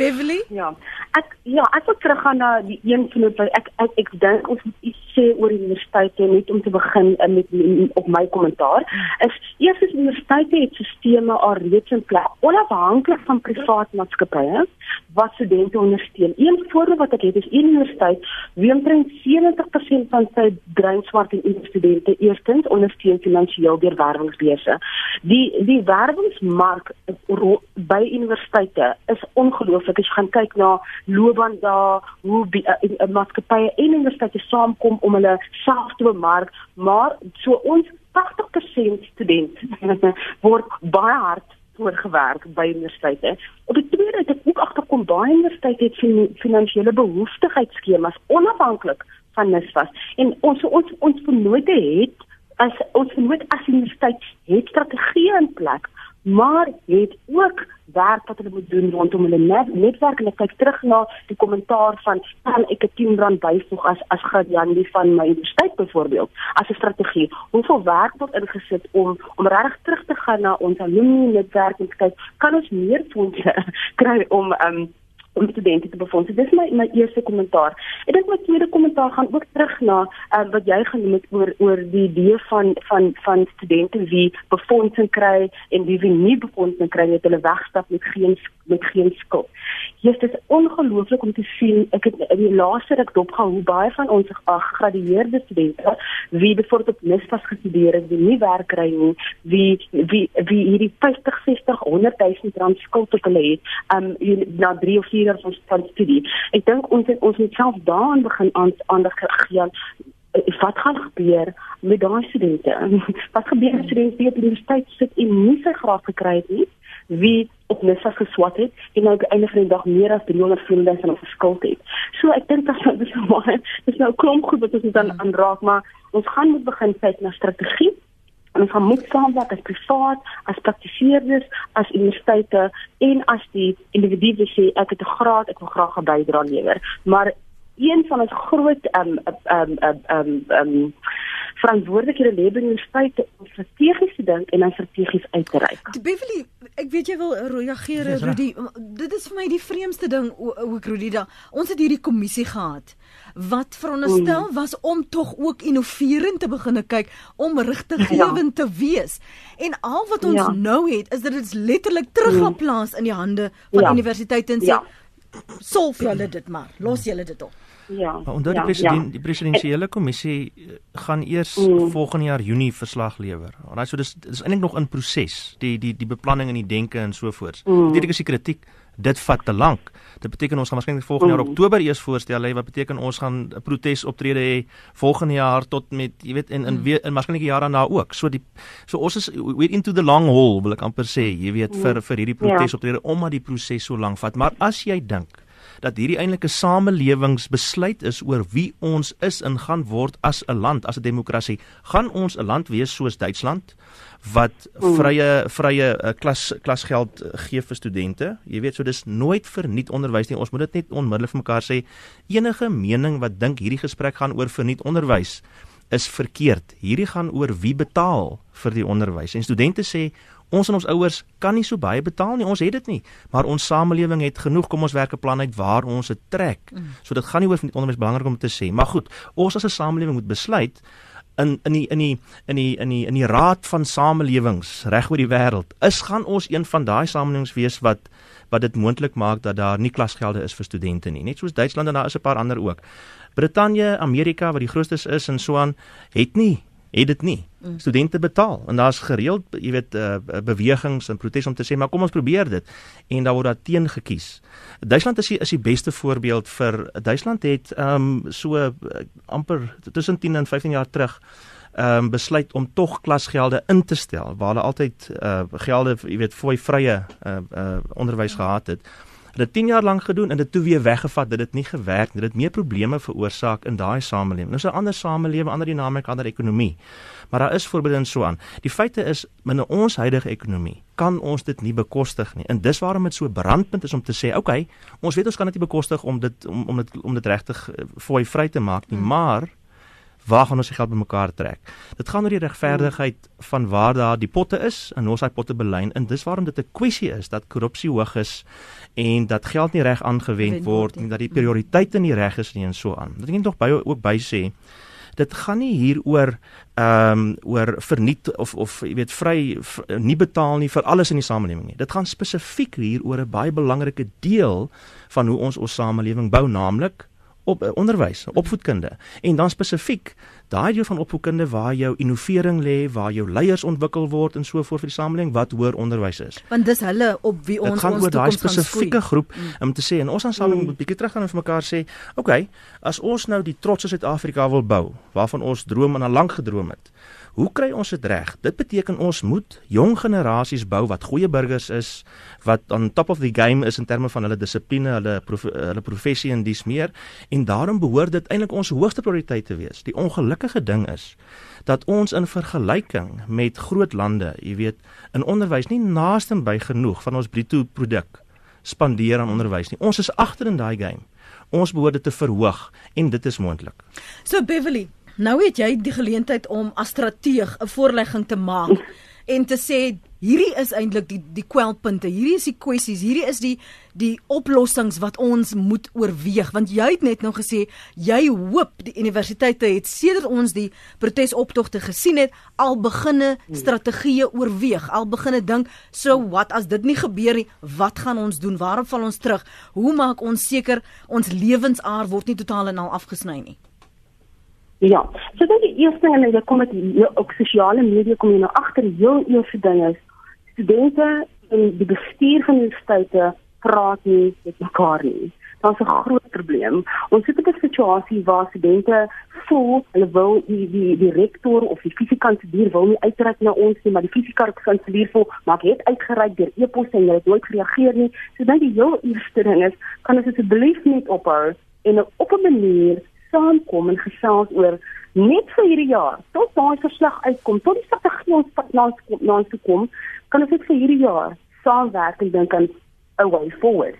Beverly? Ja. Ek ja, ek wil teruggaan na die een die ek ek, ek dink ons moet iets sê oor universiteite net om te begin uh, met, met op my kommentaar. Is eerstens universiteite het sisteme alreeds in plek onafhanklik van privaat maatskappye wat studente ondersteun. Een voorbeeld wat ek het is een universiteit wie omtrent 70% van sy dreinswart en studente eerstens ondersteun finansiëel deur werwingsbeurse. Die die werwingsmark by universiteite is ongelooflik. As jy gaan kyk na loopbaan daar hoe die uh, uh, maatskappye en universiteite saamkom om hulle self te bemark maar so ons 80% studente <laughs> word baie hard voorgewerk by universiteite. Op die tweede het ek ook agterkom baie universiteite het fin finansiële behoeftigheidsskemas onafhanklik van NSFAS en ons ons ons vernote het as ons vernoot as universiteit het strategieë in plek maar het ook werk wat hulle moet doen rondom hulle net, netwerk. En ek kyk terug na die kommentaar van kan ek 'n 10 rand byvoeg as as Gadiandi van my universiteit byvoorbeeld? As 'n strategie. Hoeveel werk word ingesit om om regtig terug te gaan na ons alumni netwerk en kyk kan ons meer fondse <laughs> kry om um, om studente te befonds. Dit is my my eerste kommentaar. Ek dink my tweede kommentaar gaan ook terug na uh, wat jy genoem het oor oor die idee van van van studente wie befondsing kry en wie wie nie befondsing kry net hulle wegstap met geen met geen skuld. Hier is dit ongelooflik om te sien. Ek het in die laaste ruk dopgehou hoe baie van ons gegradueerde studente wie byvoorbeeld op NSFAS gestudeer het, wie nie werk kry nie, wie wie wie hierdie 50, 60, 100 000 rand skuld op hulle het, um na 3 of 4 jaar van, van studie. Ek dink ons het, ons moet self daaraan begin aandag gee wat gaan gebeur met daai studente? <laughs> Wat gebeur as studente by die universiteit sit en nie sy graad gekry het nie? Wie op NSFAS geswat het en nou einde van die dag meer as 300 vriende van ons geskuld het. So ek dink dat dit is <laughs> nou dis nou klomp goed wat ons dan aanraak, maar ons gaan moet begin kyk na strategie en ons gaan moet saamwerk as privaat, as praktiseerders, as universiteite en as die individue sê ek het 'n graad, ek wil graag 'n bydrae lewer. Maar een van ons groot ehm ehm ehm ehm ehm verantwoordelikhede lê by universiteite om strategies te dink en dan strategies uit te reik. Beverly, ek weet jy wil reageer Dis reg. Rudy. Dit is vir my die vreemdste ding ook Rudy da. Ons het hierdie kommissie gehad wat veronderstel was om tog ook innoverend te begine kyk, om rigtinggewend te wees. En al wat ons Ja. nou het is dat dit letterlik teruggeplaas in die hande van Ja. universiteite en sê Ja. solf julle dit maar, los julle dit op. Ja. Maar onthou die ja, president ja. die presidensiële kommissie eh, gaan eers Mm. volgende jaar Junie verslag lewer. Alraai so dis dis eintlik nog in proses, die die die beplanning en die denke en so voort. Mm. Natuurlik is die kritiek dit vat te lank. Dit beteken ons gaan waarskynlik volgende jaar Mm. Oktober eers voorstel hê wat beteken ons gaan 'n protesoptrede hê volgende jaar tot met jy weet in in weer in waarskynlik jaar daarna ook. So die so ons is we're into the long haul wil ek amper sê, jy weet vir vir hierdie Ja. protesoptrede omdat die proses so lank vat. Maar as jy dink dat hierdie eintlik 'n samelewingsbesluit is oor wie ons is en gaan word as 'n land, as 'n demokrasie. Gaan ons 'n land wees soos Duitsland wat vrye vrye uh, klas klasgeld uh, gee vir studente? Jy weet, so dis nooit verniet onderwys nie. Ons moet dit net onmiddellik vir mekaar sê. Enige mening wat dink hierdie gesprek gaan oor verniet onderwys is verkeerd. Hierdie gaan oor wie betaal vir die onderwys. En studente sê ons en ons ouers kan nie so baie betaal nie. Ons het dit nie. Maar ons samelewing het genoeg. Kom ons werk 'n plan uit waar ons dit trek. So dit gaan nie oor verniet onderwys belangrik om te sê. Maar goed, ons as 'n samelewing moet besluit in in die in die in die in die in die raad van samelewings reg oor die wêreld is gaan ons een van daai samelewings wees wat wat dit moontlik maak dat daar nie klasgelde is vir studente nie net soos Duitsland en daar is 'n paar ander ook Brittanje Amerika wat die grootste is en so aan het nie het dit nie. Studente betaal en daar's gereeld jy weet uh, bewegings en protes om te sê maar kom ons probeer dit. En daar word daar teen gekies. Duitsland is die, is die beste voorbeeld vir Duitsland het ehm um, so uh, amper tussen 10 en 15 jaar terug ehm um, besluit om tog klasgelde in te stel waar hulle altyd uh, gelde jy weet fooi vrye uh, uh, onderwys gehad het. Hulle het 10 jaar lank gedoen en dit toe weer weggevat dat dit nie gewerk nie. Dit het meer probleme veroorsaak in daai samelewing. Nou is 'n ander samelewing, ander dinamika, ander ekonomie. Maar daar is voorbeelde en so aan. Die feite is binne ons huidige ekonomie kan ons dit nie bekostig nie. En dis waarom dit so brandpunt is om te sê, okay, ons weet ons kan dit nie bekostig om dit om om dit om dit regtig uh, fooi vry te maak nie, maar waar gaan ons die geld bymekaar trek? Dit gaan oor die regverdigheid van waar daar die potte is en ons daai potte belyn en dis waarom dit 'n kwessie is dat korrupsie hoog is en dat geld nie reg aangewend Gewend word en dat die prioriteite nie reg is nie en so aan. Dit ek nog by ook by sê dit gaan nie hier oor ehm um, oor verniet of of jy weet vry v, nie betaal nie vir alles in die samelewing nie. Dit gaan spesifiek hier oor 'n baie belangrike deel van hoe ons ons samelewing bou, naamlik op uh, onderwys, opvoedkunde. En dan spesifiek daai deel van opvoedkunde waar jou innovering lê, waar jou leiers ontwikkel word en so voort vir die samelewing wat hoër onderwys is. Want dis hulle op wie Dit ons gaan ons oor daai toekoms gaan spesifieke skoei. groep om te sê en ons aan samelewing moet bietjie teruggaan en vir mekaar sê, oké, okay, as ons nou die trotse Suid-Afrika wil bou, waarvan ons droom en al lank gedroom het. Hoe kry ons dit reg? Dit beteken ons moet jong generasies bou wat goeie burgers is, wat on top of the game is in terme van hulle dissipline, hulle prof, hulle professie en dies meer en daarom behoort dit eintlik ons hoogste prioriteit te wees. Die ongelukkige ding is dat ons in vergelyking met groot lande, jy weet, in onderwys nie naaste by genoeg van ons bruto produk spandeer aan onderwys nie. Ons is agter in daai game. Ons behoort dit te verhoog en dit is moontlik. So Beverly, nou het jy die geleentheid om as strateeg 'n voorlegging te maak <laughs> en te sê hierdie is eintlik die die kwelpunte. Hierdie is die kwessies, hierdie is die die oplossings wat ons moet oorweeg want jy het net nou gesê jy hoop die universiteite het sedert ons die protesoptogte gesien het al beginne strategieë oorweeg, al beginne dink so wat as dit nie gebeur nie, wat gaan ons doen? Waarom val ons terug? Hoe maak ons seker ons lewensaar word nie totaal en al afgesny nie? Ja, so dan die eerste en jy kom die- ook sosiale media kom jy nou agter heel eerste ding is studente en die bestuur van universiteite praat nie met mekaar nie. Daar's 'n groot probleem. Ons sit op 'n situasie waar studente voel hulle wil die die die rektor of die fisiekanselier wil nie uitreik na ons nie, maar die fisiekanselier voel maar het uitgereik deur e-pos en hulle het nooit gereageer nie. So dan die heel eerste ding is, kan ons asseblief net ophou en op 'n manier saamkom en gesels oor net vir hierdie jaar tot daai verslag uitkom tot die strategie ons pad na ons na ons toe kom kan ons dit vir hierdie jaar saamwerk en dink aan a way forward.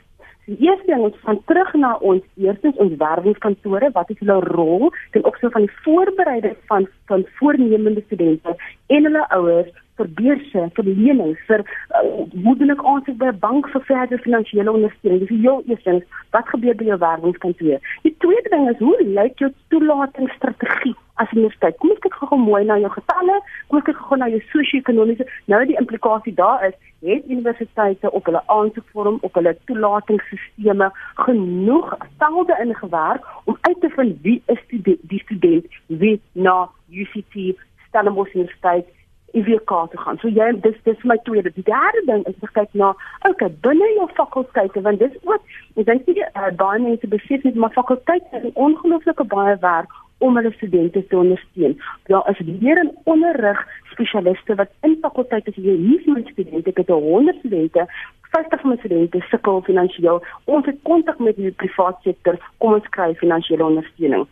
Die eerste ding is van terug na ons eerstens ons werwingskantore, wat is hulle rol ten opsigte van die voorbereiding van van voornemende studente en hulle ouers vir beurse, vir lenings, vir uh, ek aansoek by 'n bank vir verdere finansiële ondersteuning? Dis heel eerstens, wat gebeur by jou werwingskantoor? Die tweede ding is hoe lyk jou toelatingsstrategie as universiteit? Kom ek kyk gou mooi na jou getalle, kom ek kyk gou na jou sosio-ekonomiese. Nou die implikasie daar is, het universiteite op hulle aansoekvorm op hulle toelatingsstelsels genoeg telde ingewerk om uit te vind wie is die, die student wie na UCT Stellenbosch Universiteit IVK te gaan. So jy dis dis my tweede. Die derde ding is om kyk na okay, binne jou fakulteite want dis ook ek dink jy uh, baie mense besef net maar fakulteite het ongelooflike baie werk om hulle studente te ondersteun. Daar is weer 'n onderrig spesialiste wat in fakulteite is. Jy nie vir studente, ek het 100 studente 50 van my studente sukkel finansiëel. Ons het kontak met die private sektor kom ons kry finansiële ondersteuning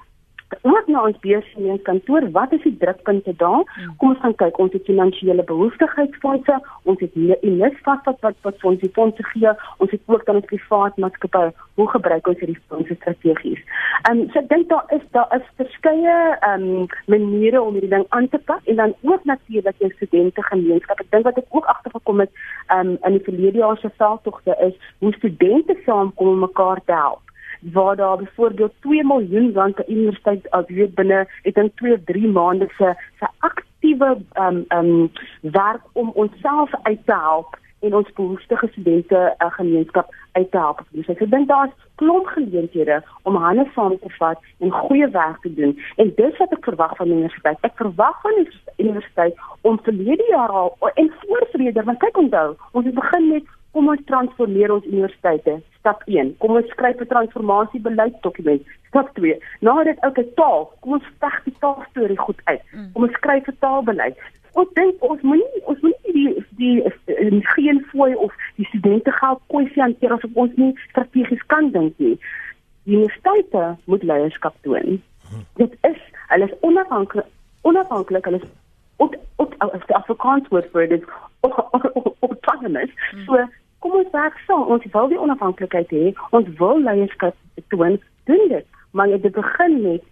ook na ons besigheid kantoor, wat is die drukpunte daar? Hmm. Kom ons gaan kyk, ons het finansiële behoeftigheidsfondse, ons het in vas wat wat wat ons die fondse gee, ons het ook dan 'n privaat maatskappy. Hoe gebruik ons hierdie fondse strategies? Ehm um, so ek dink daar is daar is verskeie ehm um, maniere om hierdie ding aan te pak en dan ook natuurlik jou studente gemeenskap. Ek dink wat ek ook agtergekom het ehm um, in die verlede jaar se veldtogte is hoe studente saamkom om mekaar te help waar daar byvoorbeeld 2 miljoen rand per universiteit as weet binne ek dink 2 of 3 maande se se aktiewe ehm um, ehm um, werk om onsself uit te help en ons behoeftige studente uh, gemeenskap uit te help. Dus ek dink daar's klomp geleenthede om hande saam te vat en goeie werk te doen. En dis wat ek verwag van die universiteit. Ek verwag van die universiteit om verlede jaar al en voorvrede, want kyk onthou, ons het begin met kom ons transformeer ons universiteite. Stap 1. Kom ons skryf 'n transformasiebeleidsdokument. Stap 2. Nou dit ook 'n taal. Kom ons veg die taalstorie goed uit. Mm. Kom ons skryf 'n taalbeleid. Ons dink ons moenie ons moenie die die, die, die geen fooi of die studente geld kwessie hanteer as ons nie strategies kan dink nie. Die universiteite moet leierskap toon. Dit is hulle is onafhanklik onafhanklik hulle is op op as die Afrikaans woord vir dit autonomous. Mm. So kom ons werk saam. Ons wil die onafhanklikheid hê. Ons wil leierskap toon. Doen dit. Maar jy begin met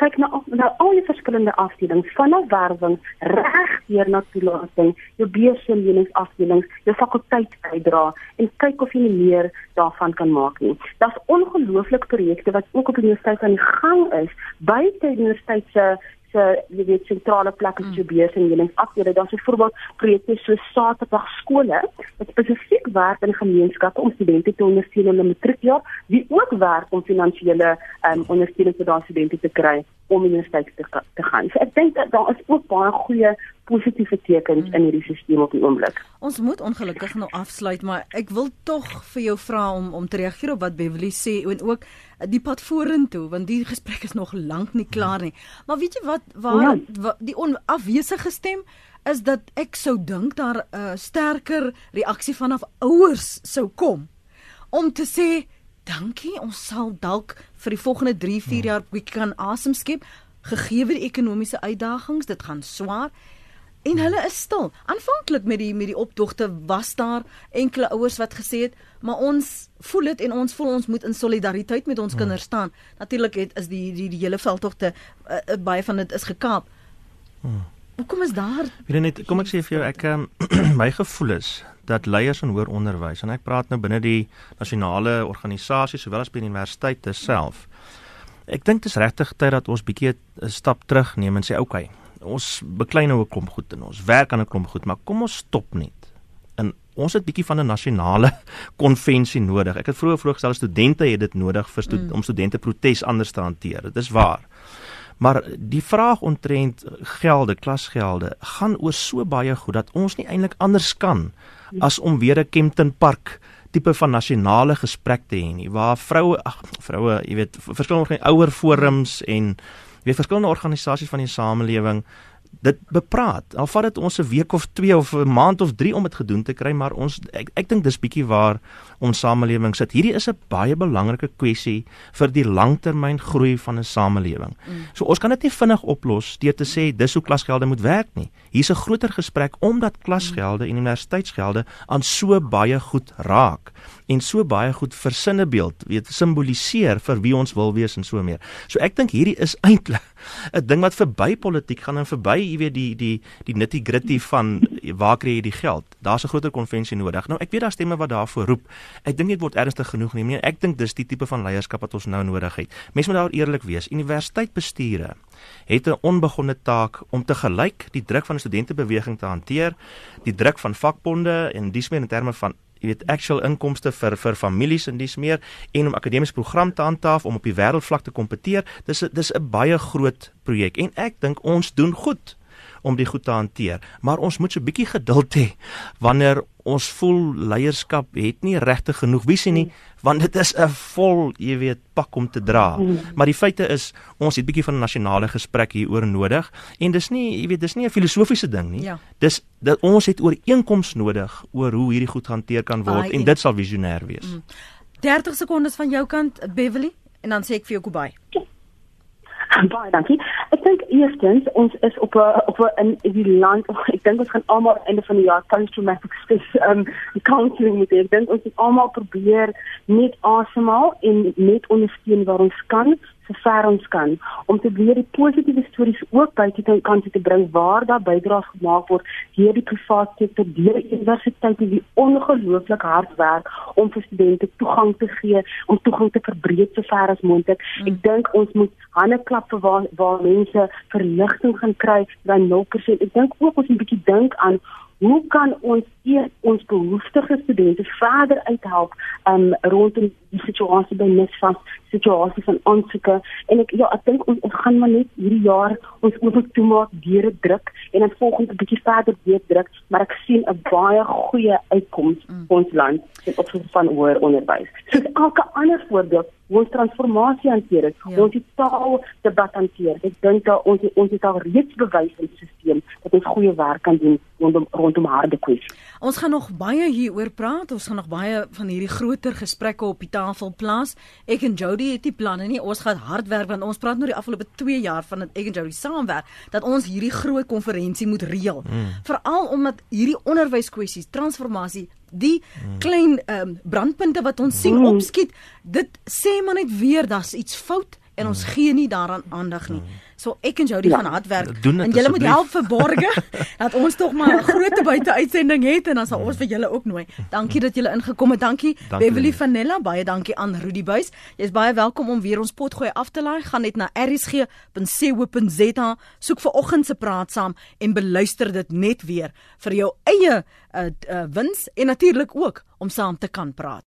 kyk na na al die verskillende afdelings van 'n werwing reg deur na toelating, jou beursenleningsafdelings, jou fakulteit uitdra en kyk of jy meer daarvan kan maak nie. Daar's ongelooflike projekte wat ook op die universiteit aan die gang is buite die universiteit se se jy weet sentrale plekke mm. so besig en jy afdeling daar's byvoorbeeld projekte so Saterdag skole wat spesifiek werk in gemeenskappe om studente te ondersteun in hulle matriekjaar wie ook werk om finansiële um, ondersteuning vir daai studente te kry om universiteit te, te gaan. So ek dink dat daar is ook baie goeie positiewe tekens in hierdie stelsel op die oomblik. Ons moet ongelukkig nou afsluit, maar ek wil tog vir jou vra om om te reageer op wat Beverly sê en ook die pad vorentoe want die gesprek is nog lank nie klaar nie. Maar weet jy wat waar ja. wat, die onafwesige stem is dat ek sou dink daar 'n uh, sterker reaksie vanaf ouers sou kom om te sê dankie ons sal dalk vir die volgende 3 4 jaar bietjie kan asem skep gegee die ekonomiese uitdagings dit gaan swaar en hulle is stil. Aanvanklik met die met die optogte was daar enkele ouers wat gesê het, maar ons voel dit en ons voel ons moet in solidariteit met ons hmm. kinders staan. Natuurlik het is die die die hele veldtogte uh, uh, baie van dit is gekaap. Hmm. Hoekom is daar? Weet net, kom ek sê vir jou, ek um, <clears throat> my gevoel is dat leiers in hoër onderwys en ek praat nou binne die nasionale organisasie sowel as by die universiteite self. Ek dink dit is regtig tyd dat ons bietjie 'n stap terug neem en sê, "Oké, okay, ons beklei nou 'n klomp goed en ons werk aan 'n klomp goed, maar kom ons stop net. En ons het bietjie van 'n nasionale <laughs> konvensie nodig. Ek het vroeër voorgestel studente het dit nodig vir stu mm. om studente protes anders te hanteer. Dit is waar. Maar die vraag ontrent gelde, klasgelde, gaan oor so baie goed dat ons nie eintlik anders kan as om weer 'n Kempton Park tipe van nasionale gesprek te hê nie waar vroue ag vroue jy weet verskillende ouer forums en weet verskillende organisasies van die samelewing dit bepraat. Al vat dit ons 'n week of 2 of 'n maand of 3 om dit gedoen te kry, maar ons ek, ek dink dis bietjie waar ons samelewing sit. Hierdie is 'n baie belangrike kwessie vir die langtermyn groei van 'n samelewing. Mm. So ons kan dit nie vinnig oplos deur te sê dis hoe klasgelde moet werk nie. Hier's 'n groter gesprek omdat klasgelde en universiteitsgelde aan so baie goed raak en so baie goed versinne beeld, weet simboliseer vir wie ons wil wees en so meer. So ek dink hierdie is <laughs> eintlik 'n ding wat verby politiek gaan en verby, jy weet die die die nitty-gritty van waar kry jy die geld? Daar's 'n groter konvensie nodig. Nou ek weet daar stemme wat daarvoor roep. Ek dink dit word ernstig genoeg nie. Nee, ek dink dis die tipe van leierskap wat ons nou nodig het. Mense moet daar eerlik wees. Universiteitbestuure het 'n onbegonne taak om te gelyk die druk van die studentebeweging te hanteer, die druk van vakbonde en dis meer in terme van jy weet actual inkomste vir vir families en dis meer en om akademiese program te handhaaf om op die wêreldvlak te kompeteer. Dis dis 'n baie groot projek en ek dink ons doen goed om die goed te hanteer. Maar ons moet so 'n bietjie geduld hê wanneer ons voel leierskap het nie regtig genoeg visie nie, want dit is 'n vol, jy weet, pak om te dra. Maar die feite is ons het bietjie van 'n nasionale gesprek hieroor nodig en dis nie, jy weet, dis nie 'n filosofiese ding nie. Ja. Dis dat ons het ooreenkoms nodig oor hoe hierdie goed hanteer kan word Baie en dit sal visionêr wees. Mm. 30 sekondes van jou kant Beverly en dan sê ek vir jou Kobai. <laughs> Baie dankie. Ek dink eerstens ons is op 'n op 'n in die land. <laughs> Ek dink ons gaan almal einde van die jaar post traumatic stress um counseling moet hê. Ek dink ons moet almal probeer net asemhaal en net ondersteun waar ons kan so ver ons kan om te weer die positiewe stories ook buite te kan te bring waar daar bydraes gemaak word deur die private sektor, deur universiteite wie ongelooflik hard werk om vir studente toegang te gee, om toegang te verbreek so ver as moontlik. Mm. Ek dink ons moet hande klap vir waar waar mense verligting gaan kry dan 0%. Ek dink ook ons moet 'n bietjie dink aan hoe kan ons eers ons behoeftige studente verder uithelp um, rondom die situasie by NSFAS, situasie van aansoeke en ek ja, ek dink ons, ons gaan maar net hierdie jaar ons oop toemaak deur druk en dan volgende 'n bietjie verder weer druk, maar ek sien 'n baie goeie uitkoms mm. vir ons land ten opsigte van hoër onderwys. So elke ander voorbeeld hoe ons transformasie hanteer het, ja. ons het taal debat hanteer. Ek dink dat ons ons het al reeds bewys in die stelsel dat ons goeie werk kan doen rondom rondom harde kwessies. Ons gaan nog baie hieroor praat. Ons gaan nog baie van hierdie groter gesprekke op die tafel plaas. Ek en Jody het nie planne nie. Ons gaan hard werk want ons praat nou die afgelope 2 jaar van dat ek en Jody saamwerk dat ons hierdie groot konferensie moet reël. Mm. Veral omdat hierdie onderwyskwessies, transformasie die hmm. klein um, brandpunte wat ons sien opskiet dit sê maar net weer daar's iets fout en ons hmm. gee nie daaraan aandag nie. So ek en jou die ja. gaan hard werk en julle moet help verborge <laughs> dat ons tog maar 'n groot buite uitsending het en dan sal ons vir julle ook nooi. Dankie dat julle ingekom het. Dankie, dankie Beverly Vanella, baie dankie aan Rudy Buys. Jy's baie welkom om weer ons potgooi af te laai. Gaan net na rsg.co.za, soek vir oggend se praat saam en beluister dit net weer vir jou eie uh, uh, wins en natuurlik ook om saam te kan praat.